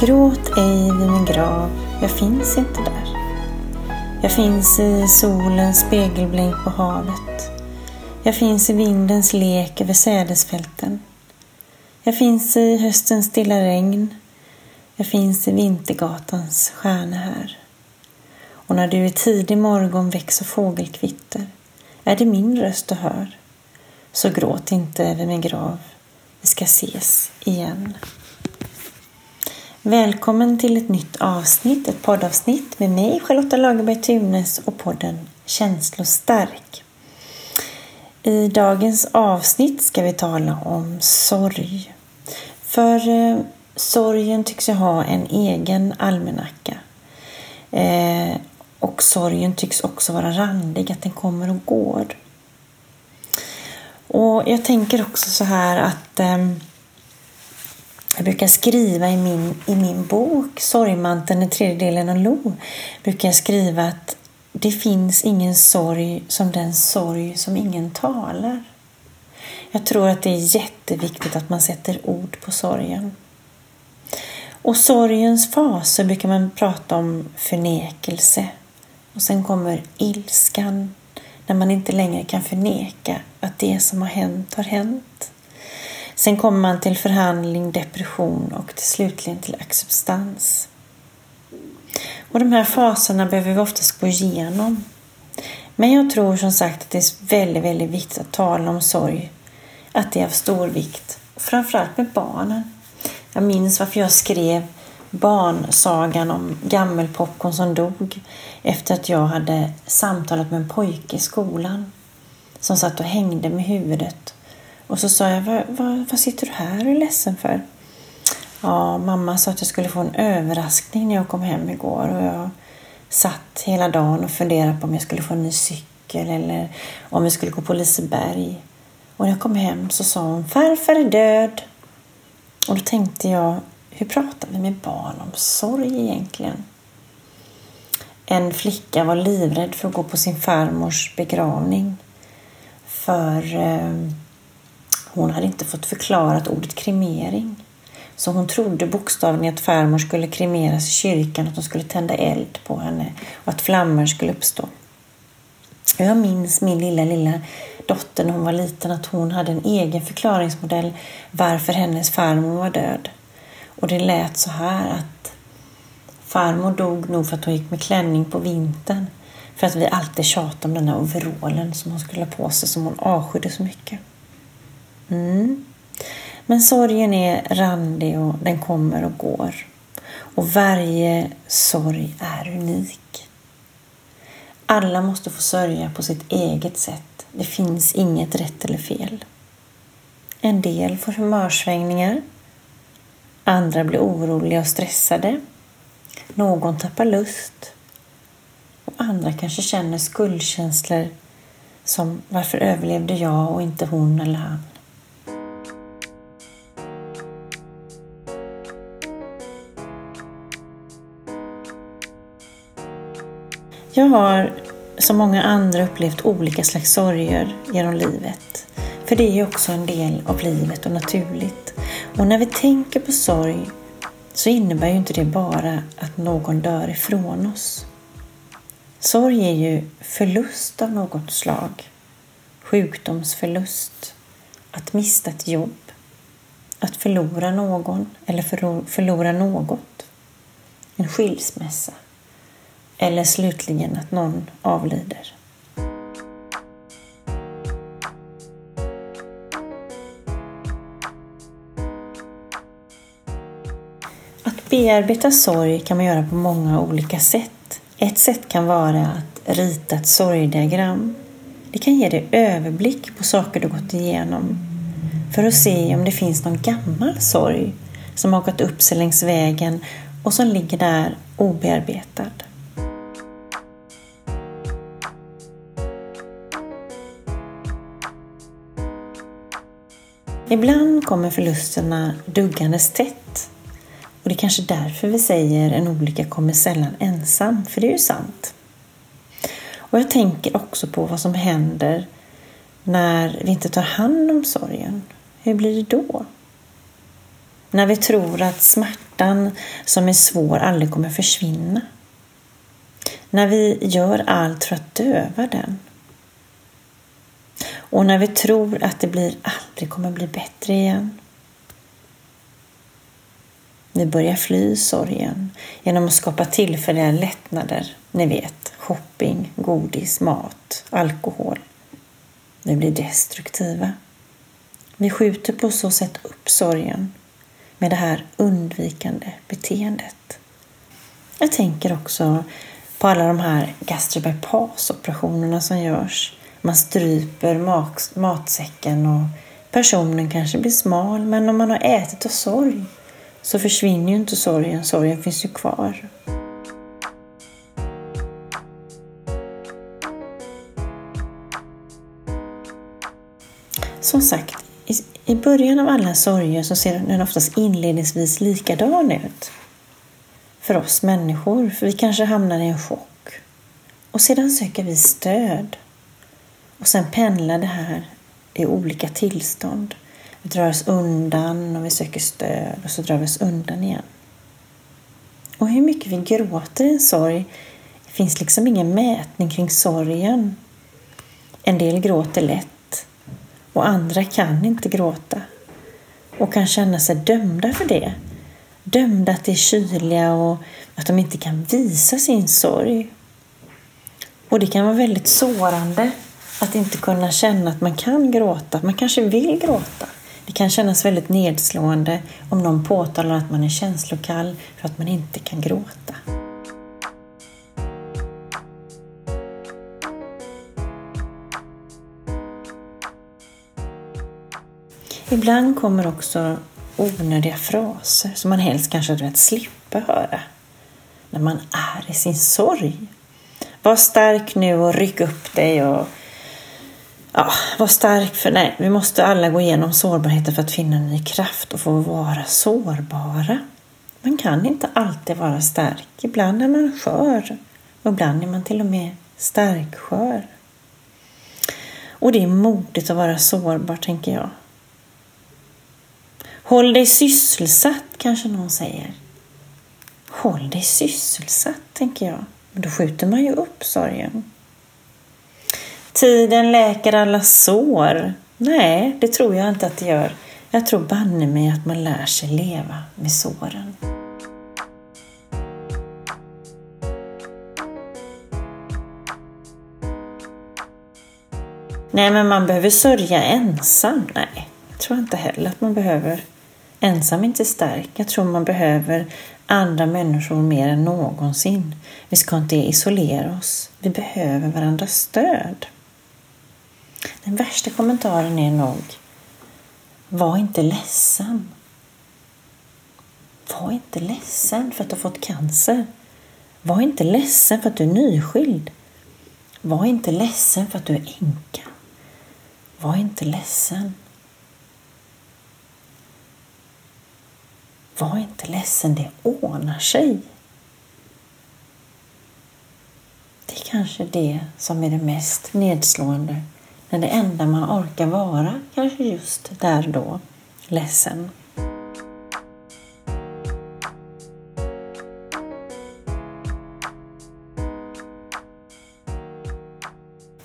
Gråt ej vid min grav, jag finns inte där. Jag finns i solens spegelblänk på havet. Jag finns i vindens lek över sädesfälten. Jag finns i höstens stilla regn. Jag finns i vintergatans stjärna här. Och när du i tidig morgon växer fågelkvitter är det min röst du hör. Så gråt inte över min grav. Vi ska ses igen. Välkommen till ett nytt avsnitt, ett poddavsnitt med mig Charlotta Lagerberg Tunes och podden Känslostark. I dagens avsnitt ska vi tala om sorg. För eh, sorgen tycks ju ha en egen almanacka. Eh, och sorgen tycks också vara randig, att den kommer och går. Och jag tänker också så här att eh, jag brukar skriva i min, i min bok Sorgmanteln, den tredje delen av Lo, brukar jag skriva att det finns ingen sorg som den sorg som ingen talar. Jag tror att det är jätteviktigt att man sätter ord på sorgen. Och sorgens faser brukar man prata om förnekelse. Och sen kommer ilskan, när man inte längre kan förneka att det som har hänt har hänt. Sen kommer man till förhandling, depression och till slutligen till acceptans. Och de här faserna behöver vi oftast gå igenom. Men jag tror som sagt att det är väldigt, väldigt viktigt att tala om sorg. Att det är av stor vikt. Framförallt med barnen. Jag minns varför jag skrev barnsagan om gammelpopcorn som dog efter att jag hade samtalat med en pojke i skolan som satt och hängde med huvudet och så sa jag, vad, vad, vad sitter du här och är ledsen för? Ja, mamma sa att jag skulle få en överraskning när jag kom hem igår och jag satt hela dagen och funderade på om jag skulle få en ny cykel eller om vi skulle gå på Liseberg. Och när jag kom hem så sa hon, farfar är död. Och då tänkte jag, hur pratar vi med barn om sorg egentligen? En flicka var livrädd för att gå på sin farmors begravning. För eh, hon hade inte fått förklarat ordet kremering. Så hon trodde bokstavligen att farmor skulle kremeras i kyrkan, att de skulle tända eld på henne och att flammor skulle uppstå. Jag minns min lilla, lilla dotter när hon var liten att hon hade en egen förklaringsmodell varför hennes farmor var död. Och det lät så här att farmor dog nog för att hon gick med klänning på vintern. För att vi alltid tjatade om den där overallen som hon skulle ha på sig som hon avskydde så mycket. Mm. Men sorgen är randig och den kommer och går. Och varje sorg är unik. Alla måste få sörja på sitt eget sätt. Det finns inget rätt eller fel. En del får humörsvängningar. Andra blir oroliga och stressade. Någon tappar lust. Och andra kanske känner skuldkänslor som varför överlevde jag och inte hon eller han? Jag har som många andra upplevt olika slags sorger genom livet. För det är ju också en del av livet och naturligt. Och när vi tänker på sorg så innebär ju inte det bara att någon dör ifrån oss. Sorg är ju förlust av något slag. Sjukdomsförlust, att mista ett jobb, att förlora någon eller förlora något. En skilsmässa eller slutligen att någon avlider. Att bearbeta sorg kan man göra på många olika sätt. Ett sätt kan vara att rita ett sorgdiagram. Det kan ge dig överblick på saker du gått igenom för att se om det finns någon gammal sorg som har gått upp sig längs vägen och som ligger där obearbetad. Ibland kommer förlusterna duggandes tätt. Och det är kanske därför vi säger en olycka kommer sällan ensam, för det är ju sant. Och jag tänker också på vad som händer när vi inte tar hand om sorgen. Hur blir det då? När vi tror att smärtan som är svår aldrig kommer försvinna. När vi gör allt för att döva den. Och när vi tror att det blir, det kommer bli bättre igen. Vi börjar fly sorgen genom att skapa tillfälliga lättnader. Ni vet, shopping, godis, mat, alkohol. Vi blir destruktiva. Vi skjuter på så sätt upp sorgen med det här undvikande beteendet. Jag tänker också på alla de här gastrobypass-operationerna som görs. Man stryper matsäcken och personen kanske blir smal men om man har ätit av sorg så försvinner ju inte sorgen, sorgen finns ju kvar. Som sagt, i början av alla sorger så ser den oftast inledningsvis likadan ut. För oss människor, för vi kanske hamnar i en chock. Och sedan söker vi stöd. Och sen pendlar det här i olika tillstånd. Vi drar oss undan och vi söker stöd och så drar vi oss undan igen. Och hur mycket vi gråter i en sorg det finns liksom ingen mätning kring sorgen. En del gråter lätt och andra kan inte gråta och kan känna sig dömda för det. Dömda att de är kyliga och att de inte kan visa sin sorg. Och det kan vara väldigt sårande att inte kunna känna att man kan gråta, man kanske vill gråta. Det kan kännas väldigt nedslående om någon påtalar att man är känslokall för att man inte kan gråta. Ibland kommer också onödiga fraser som man helst kanske hade velat slippa höra när man är i sin sorg. Var stark nu och ryck upp dig och ja, var stark för nej, vi måste alla gå igenom sårbarheten för att finna ny kraft och få vara sårbara. Man kan inte alltid vara stark. Ibland är man skör och ibland är man till och med starkskör. Och det är modigt att vara sårbar, tänker jag. Håll dig sysselsatt, kanske någon säger. Håll dig sysselsatt, tänker jag. Men då skjuter man ju upp sorgen. Tiden läker alla sår. Nej, det tror jag inte att det gör. Jag tror banne mig att man lär sig leva med såren. Nej, men man behöver sörja ensam. Nej, jag tror inte heller att man behöver. Ensam är inte stark. Jag tror man behöver andra människor mer än någonsin. Vi ska inte isolera oss. Vi behöver varandras stöd. Den värsta kommentaren är nog Var inte ledsen. Var inte ledsen för att du har fått cancer. Var inte ledsen för att du är nyskild. Var inte ledsen för att du är änka. Var inte ledsen. Var inte ledsen, det ordnar sig. Det är kanske det som är det mest nedslående när det enda man orkar vara kanske just där då, ledsen.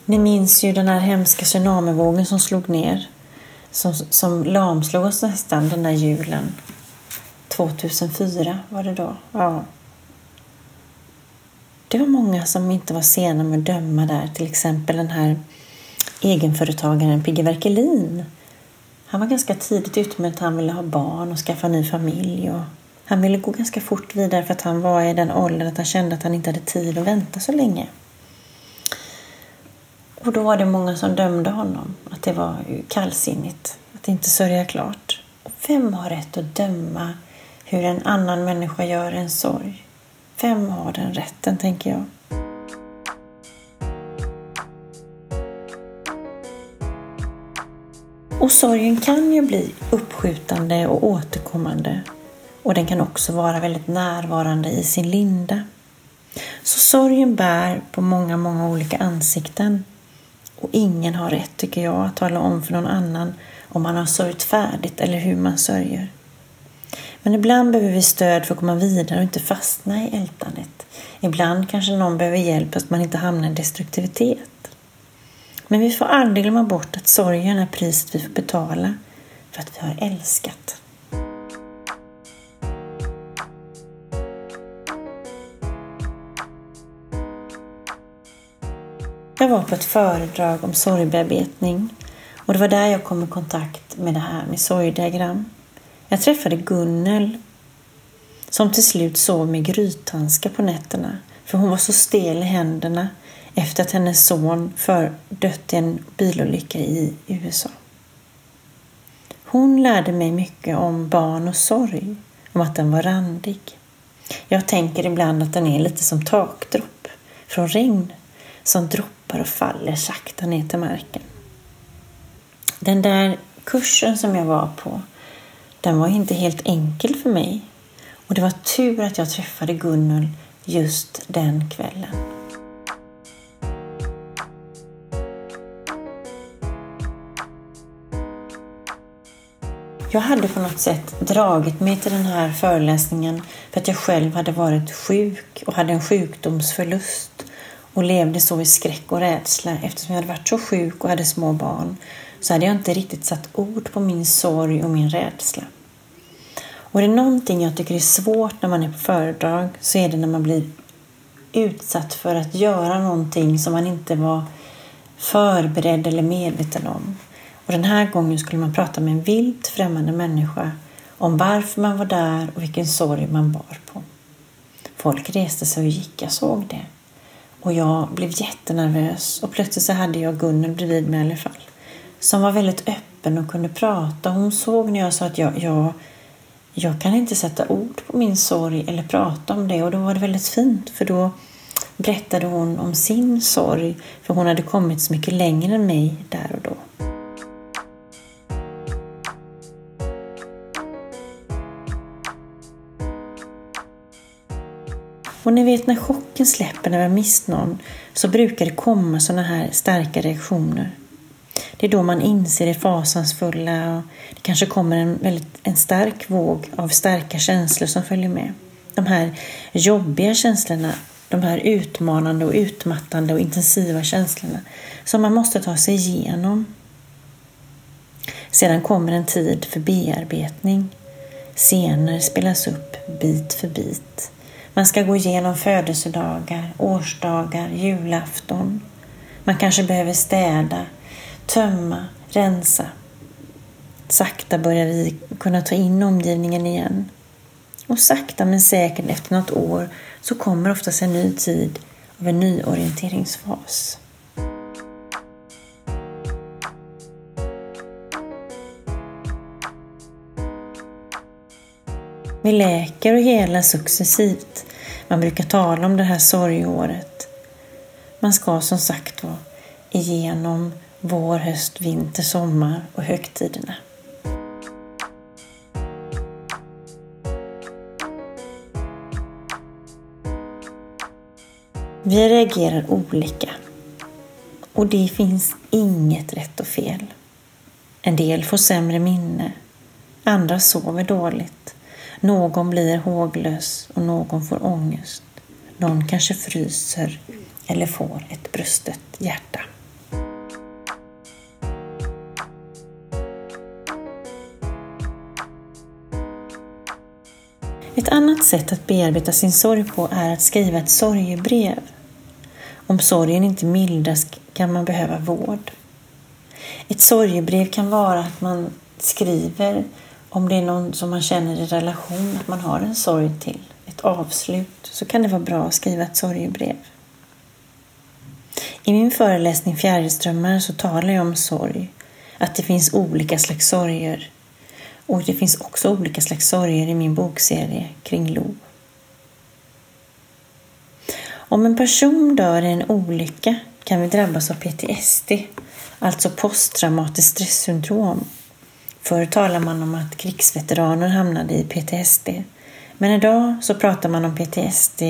Ni minns ju den här hemska tsunamivågen som slog ner. Som, som lamslog oss nästan den där julen. 2004 var det då. Ja. Det var många som inte var sena med att döma där. Till exempel den här egenföretagaren Pigge Werkelin. Han var ganska tidigt ute med att han ville ha barn och skaffa ny familj. Och han ville gå ganska fort vidare för att han var i den åldern att han kände att han inte hade tid att vänta så länge. Och då var det många som dömde honom, att det var kallsinnigt, att inte sörja klart. Och vem har rätt att döma hur en annan människa gör en sorg? Vem har den rätten, tänker jag. Sorgen kan ju bli uppskjutande och återkommande. Och den kan också vara väldigt närvarande i sin linda. Så sorgen bär på många, många olika ansikten. Och ingen har rätt, tycker jag, att tala om för någon annan om man har sörjt färdigt eller hur man sörjer. Men ibland behöver vi stöd för att komma vidare och inte fastna i ältandet. Ibland kanske någon behöver hjälp så att man inte hamnar i destruktivitet. Men vi får aldrig glömma bort att sorgen är priset vi får betala för att vi har älskat. Jag var på ett föredrag om sorgbearbetning och det var där jag kom i kontakt med det här med sorgdiagram. Jag träffade Gunnel som till slut sov med grythandskar på nätterna för hon var så stel i händerna efter att hennes son för dött i en bilolycka i USA. Hon lärde mig mycket om barn och sorg, om att den var randig. Jag tänker ibland att den är lite som takdropp från regn som droppar och faller sakta ner till marken. Den där kursen som jag var på, den var inte helt enkel för mig. Och det var tur att jag träffade Gunnel just den kvällen. Jag hade på något sätt dragit mig till den här föreläsningen för att jag själv hade varit sjuk och hade en sjukdomsförlust och levde så i skräck och rädsla. Eftersom jag hade varit så sjuk och hade små barn så hade jag inte riktigt satt ord på min sorg och min rädsla. Och det är någonting jag tycker är svårt när man är på föredrag så är det när man blir utsatt för att göra någonting som man inte var förberedd eller medveten om. Och den här gången skulle man prata med en vilt främmande människa om varför man var där och vilken sorg man bar på. Folk reste sig och gick, jag såg det. Och jag blev jättenervös och plötsligt så hade jag Gunnel bredvid mig i alla fall. Som var väldigt öppen och kunde prata. Hon såg när jag sa att jag, jag, jag kan inte sätta ord på min sorg eller prata om det. Och då var det väldigt fint för då berättade hon om sin sorg. För hon hade kommit så mycket längre än mig där och då. Och ni vet när chocken släpper när vi har mist någon så brukar det komma sådana här starka reaktioner. Det är då man inser det fasansfulla och det kanske kommer en, väldigt, en stark våg av starka känslor som följer med. De här jobbiga känslorna, de här utmanande och utmattande och intensiva känslorna som man måste ta sig igenom. Sedan kommer en tid för bearbetning. Scener spelas upp bit för bit. Man ska gå igenom födelsedagar, årsdagar, julafton. Man kanske behöver städa, tömma, rensa. Sakta börjar vi kunna ta in omgivningen igen. Och sakta men säkert efter något år så kommer oftast en ny tid av en nyorienteringsfas. Vi läker och helar successivt. Man brukar tala om det här sorgåret. Man ska som sagt vara igenom vår, höst, vinter, sommar och högtiderna. Vi reagerar olika och det finns inget rätt och fel. En del får sämre minne, andra sover dåligt. Någon blir håglös och någon får ångest. Någon kanske fryser eller får ett brustet hjärta. Ett annat sätt att bearbeta sin sorg på är att skriva ett sorgebrev. Om sorgen inte mildras kan man behöva vård. Ett sorgebrev kan vara att man skriver om det är någon som man känner i relation att man har en sorg till, ett avslut, så kan det vara bra att skriva ett sorgebrev. I min föreläsning Fjärilströmmar så talar jag om sorg, att det finns olika slags sorger. Och det finns också olika slags sorger i min bokserie kring Lo. Om en person dör i en olycka kan vi drabbas av PTSD, alltså posttraumatiskt stresssyndrom Förr talade man om att krigsveteraner hamnade i PTSD. Men idag så pratar man om PTSD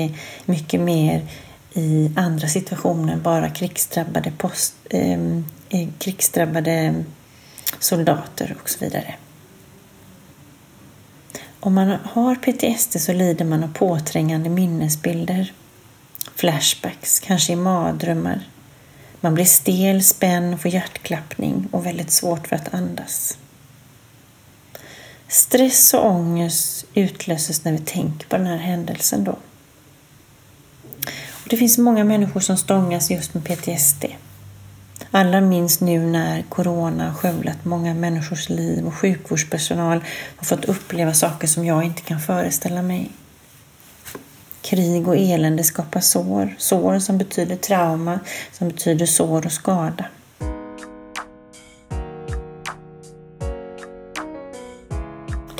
mycket mer i andra situationer, bara krigsdrabbade, post, ehm, eh, krigsdrabbade soldater och så vidare. om man har PTSD så lider man av påträngande minnesbilder, flashbacks, kanske i mardrömmar. Man blir stel, spänd, får hjärtklappning och väldigt svårt för att andas. Stress och ångest utlöses när vi tänker på den här händelsen då. Och det finns många människor som stångas just med PTSD. Alla minns nu när corona skövlat många människors liv och sjukvårdspersonal har fått uppleva saker som jag inte kan föreställa mig. Krig och elände skapar sår, sår som betyder trauma, som betyder sår och skada.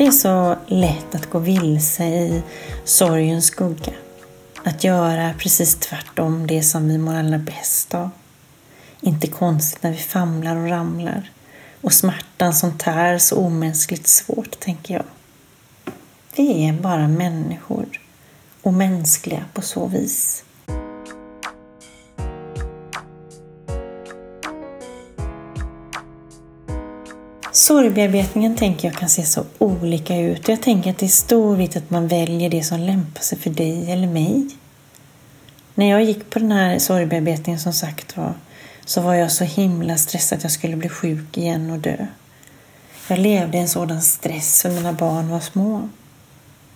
Det är så lätt att gå vilse i sorgens skugga. Att göra precis tvärtom det som vi mår allra bäst av. Inte konstigt när vi famlar och ramlar. Och smärtan som tär så omänskligt svårt, tänker jag. Vi är bara människor. Och mänskliga på så vis. Sorgbearbetningen tänker jag kan se så olika ut. Jag tänker att det är stor vikt att man väljer det som lämpar sig för dig eller mig. När jag gick på den här sorgbearbetningen som sagt var så var jag så himla stressad att jag skulle bli sjuk igen och dö. Jag levde i en sådan stress för mina barn var små.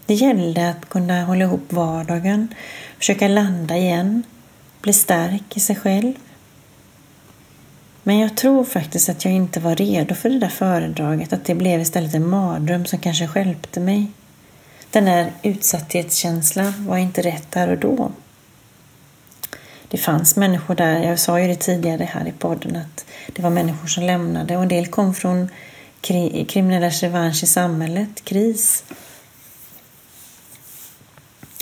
Det gällde att kunna hålla ihop vardagen, försöka landa igen, bli stark i sig själv. Men jag tror faktiskt att jag inte var redo för det där föredraget, att det blev istället en mardröm som kanske skälpte mig. Den där utsatthetskänslan var inte rätt där och då. Det fanns människor där, jag sa ju det tidigare här i podden, att det var människor som lämnade och en del kom från kriminellas revansch i samhället, KRIS.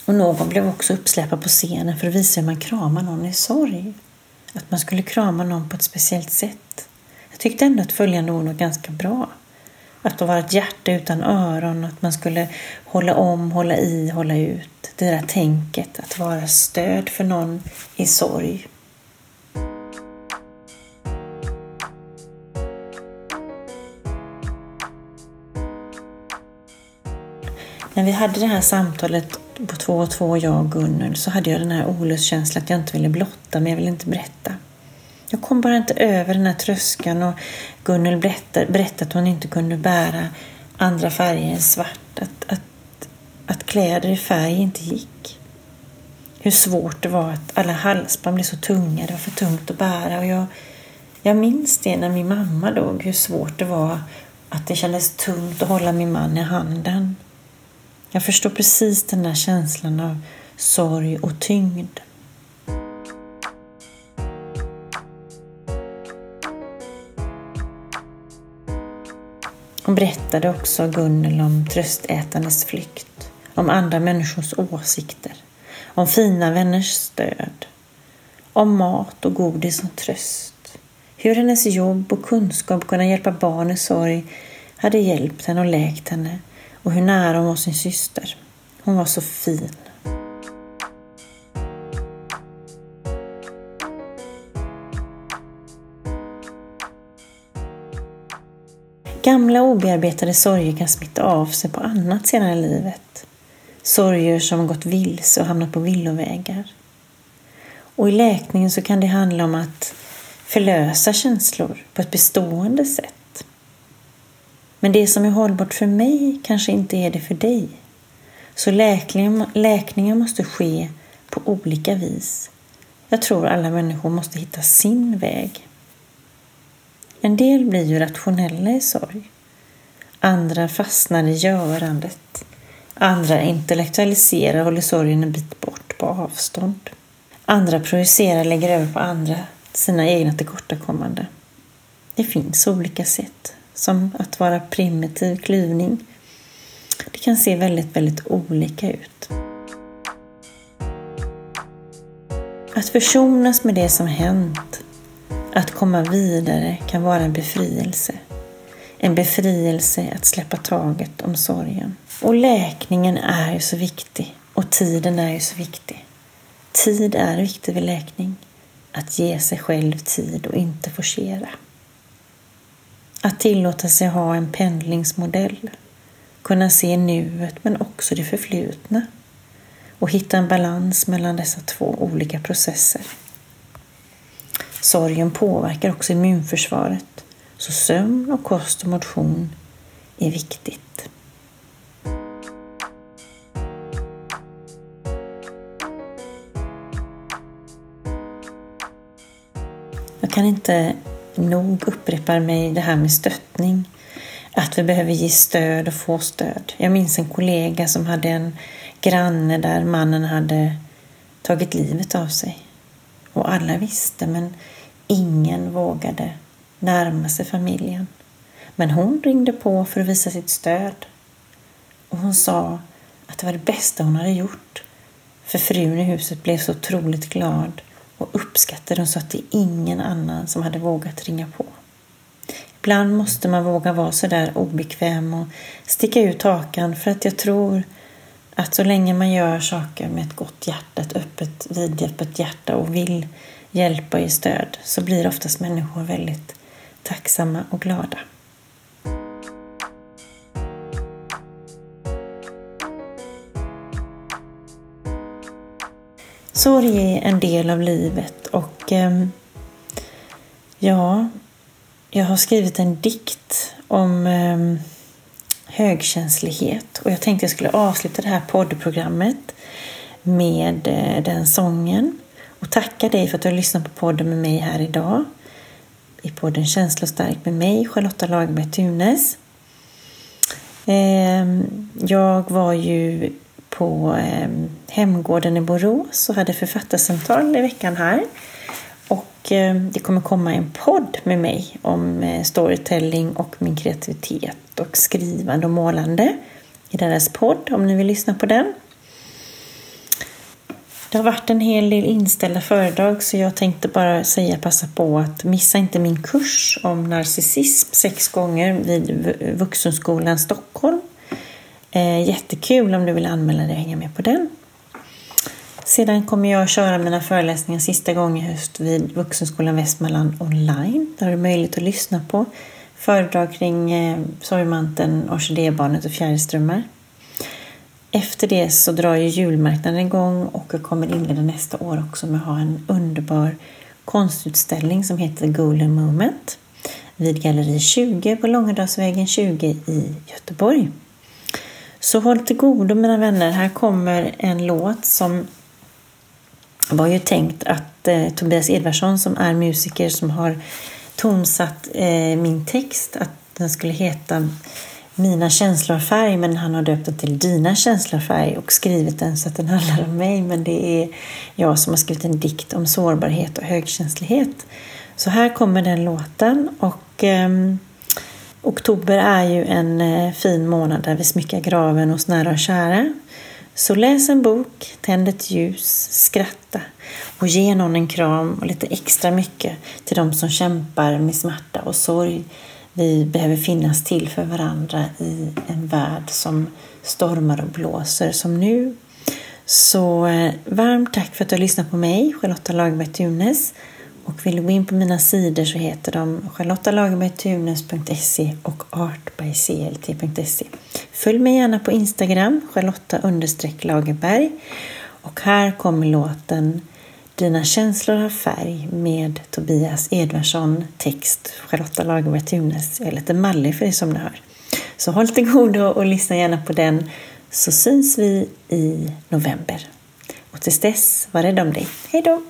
Och någon blev också uppsläpad på scenen för att visa hur man kramar någon i sorg. Att man skulle krama någon på ett speciellt sätt. Jag tyckte ändå att följande ord var ganska bra. Att vara ett hjärta utan öron, att man skulle hålla om, hålla i, hålla ut. Det där tänket, att vara stöd för någon i sorg. När vi hade det här samtalet på två och två, jag och Gunnel, så hade jag den här olustkänslan att jag inte ville blotta, men jag ville inte berätta. Jag kom bara inte över den här tröskan och Gunnel berättade, berättade att hon inte kunde bära andra färger än svart. Att, att, att kläder i färg inte gick. Hur svårt det var att alla halsband blev så tunga, det var för tungt att bära. Och jag, jag minns det när min mamma dog, hur svårt det var att det kändes tungt att hålla min man i handen. Jag förstår precis den där känslan av sorg och tyngd. Hon berättade också Gunnel om tröstätandes flykt, om andra människors åsikter, om fina vänners stöd, om mat och godis och tröst. Hur hennes jobb och kunskap att kunna hjälpa barn i sorg hade hjälpt henne och läkt henne och hur nära hon var sin syster. Hon var så fin. Gamla obearbetade sorger kan smitta av sig på annat senare i livet. Sorger som gått vilse och hamnat på villovägar. Och i läkningen så kan det handla om att förlösa känslor på ett bestående sätt. Men det som är hållbart för mig kanske inte är det för dig. Så läkningen, läkningen måste ske på olika vis. Jag tror alla människor måste hitta sin väg. En del blir ju rationella i sorg. Andra fastnar i görandet. Andra intellektualiserar och håller sorgen en bit bort på avstånd. Andra projicerar och lägger över på andra sina egna tillkortakommanden. Det finns olika sätt, som att vara primitiv klyvning. Det kan se väldigt, väldigt olika ut. Att försonas med det som hänt att komma vidare kan vara en befrielse. En befrielse att släppa taget om sorgen. Och läkningen är ju så viktig och tiden är ju så viktig. Tid är viktig vid läkning. Att ge sig själv tid och inte forcera. Att tillåta sig ha en pendlingsmodell. kunna se nuet men också det förflutna och hitta en balans mellan dessa två olika processer. Sorgen påverkar också immunförsvaret, så sömn och kost och motion är viktigt. Jag kan inte nog upprepar mig det här med stöttning. Att vi behöver ge stöd och få stöd. Jag minns en kollega som hade en granne där mannen hade tagit livet av sig. Och alla visste, men ingen vågade närma sig familjen. Men hon ringde på för att visa sitt stöd. Och hon sa att det var det bästa hon hade gjort. För frun i huset blev så otroligt glad och uppskattade dem så att det är ingen annan som hade vågat ringa på. Ibland måste man våga vara så där obekväm och sticka ut hakan för att jag tror att så länge man gör saker med ett gott hjärta, ett öppet, vidöppet hjärta och vill hjälpa och ge stöd så blir oftast människor väldigt tacksamma och glada. Sorg är en del av livet och eh, ja, jag har skrivit en dikt om eh, högkänslighet och jag tänkte jag skulle avsluta det här poddprogrammet med eh, den sången och tacka dig för att du har lyssnat på podden med mig här idag. I podden Känslostark med mig, Charlotta Lagerberg Tunes. Ehm, jag var ju på eh, Hemgården i Borås och hade författarsamtal i veckan här. Och eh, det kommer komma en podd med mig om eh, storytelling och min kreativitet och skrivande och målande i deras podd om ni vill lyssna på den. Det har varit en hel del inställda föredrag så jag tänkte bara säga passa på att missa inte min kurs om narcissism sex gånger vid Vuxenskolan Stockholm. Eh, jättekul om du vill anmäla dig och hänga med på den. Sedan kommer jag köra mina föreläsningar sista gången i höst vid Vuxenskolan Västmanland online. Där har du möjlighet att lyssna på föredrag kring eh, sorgmanteln, orkidébarnet och fjärilströmmar. Efter det så drar ju julmarknaden igång och jag kommer inleda nästa år också med att ha en underbar konstutställning som heter Golden Moment vid Galleri 20 på Långedalsvägen 20 i Göteborg. Så håll till godo mina vänner, här kommer en låt som var ju tänkt att eh, Tobias Edvardsson som är musiker som har tonsatt eh, min text, att den skulle heta Mina känslor färg men han har döpt den till Dina känslor färg och skrivit den så att den handlar om mig men det är jag som har skrivit en dikt om sårbarhet och högkänslighet. Så här kommer den låten och eh, Oktober är ju en eh, fin månad där vi smyckar graven hos nära och kära. Så läs en bok, tänd ett ljus, skratta och ge någon en kram och lite extra mycket till de som kämpar med smärta och sorg. Vi behöver finnas till för varandra i en värld som stormar och blåser som nu. Så eh, varmt tack för att du har lyssnat på mig, Charlotta Lagerberg Tunes. Och vill du gå in på mina sidor så heter de charlottalagerbergtunes.se och artbyclt.se. Följ mig gärna på Instagram, charlotta lagerberg. Och här kommer låten Dina känslor har färg med Tobias Edvardsson, text Charlotta Lagerberg Tunes. Jag är lite mallig för er som ni hör. Så håll till godo och lyssna gärna på den så syns vi i november. Och tills dess, var rädd om dig. Hej då!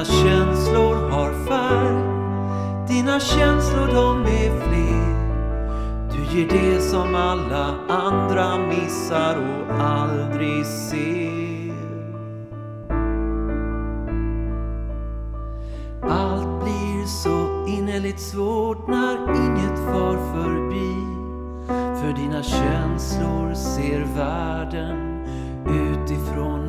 Dina känslor har färg, dina känslor de är fler. Du ger det som alla andra missar och aldrig ser. Allt blir så innerligt svårt när inget far förbi. För dina känslor ser världen utifrån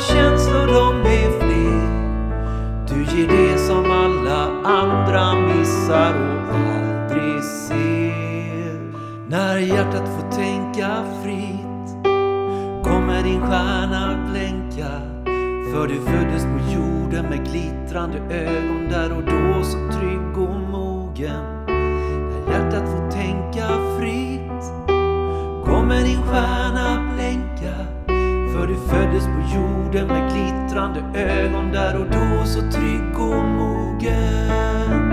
känslor de är fler. Du ger det som alla andra missar och aldrig ser. När hjärtat får tänka fritt kommer din stjärna blänka. För du föddes på jorden med glittrande ögon där och då så trygg och mogen. När hjärtat får tänka fritt kommer din stjärna blänka. Du föddes på jorden med glittrande ögon där och då så trygg och mogen.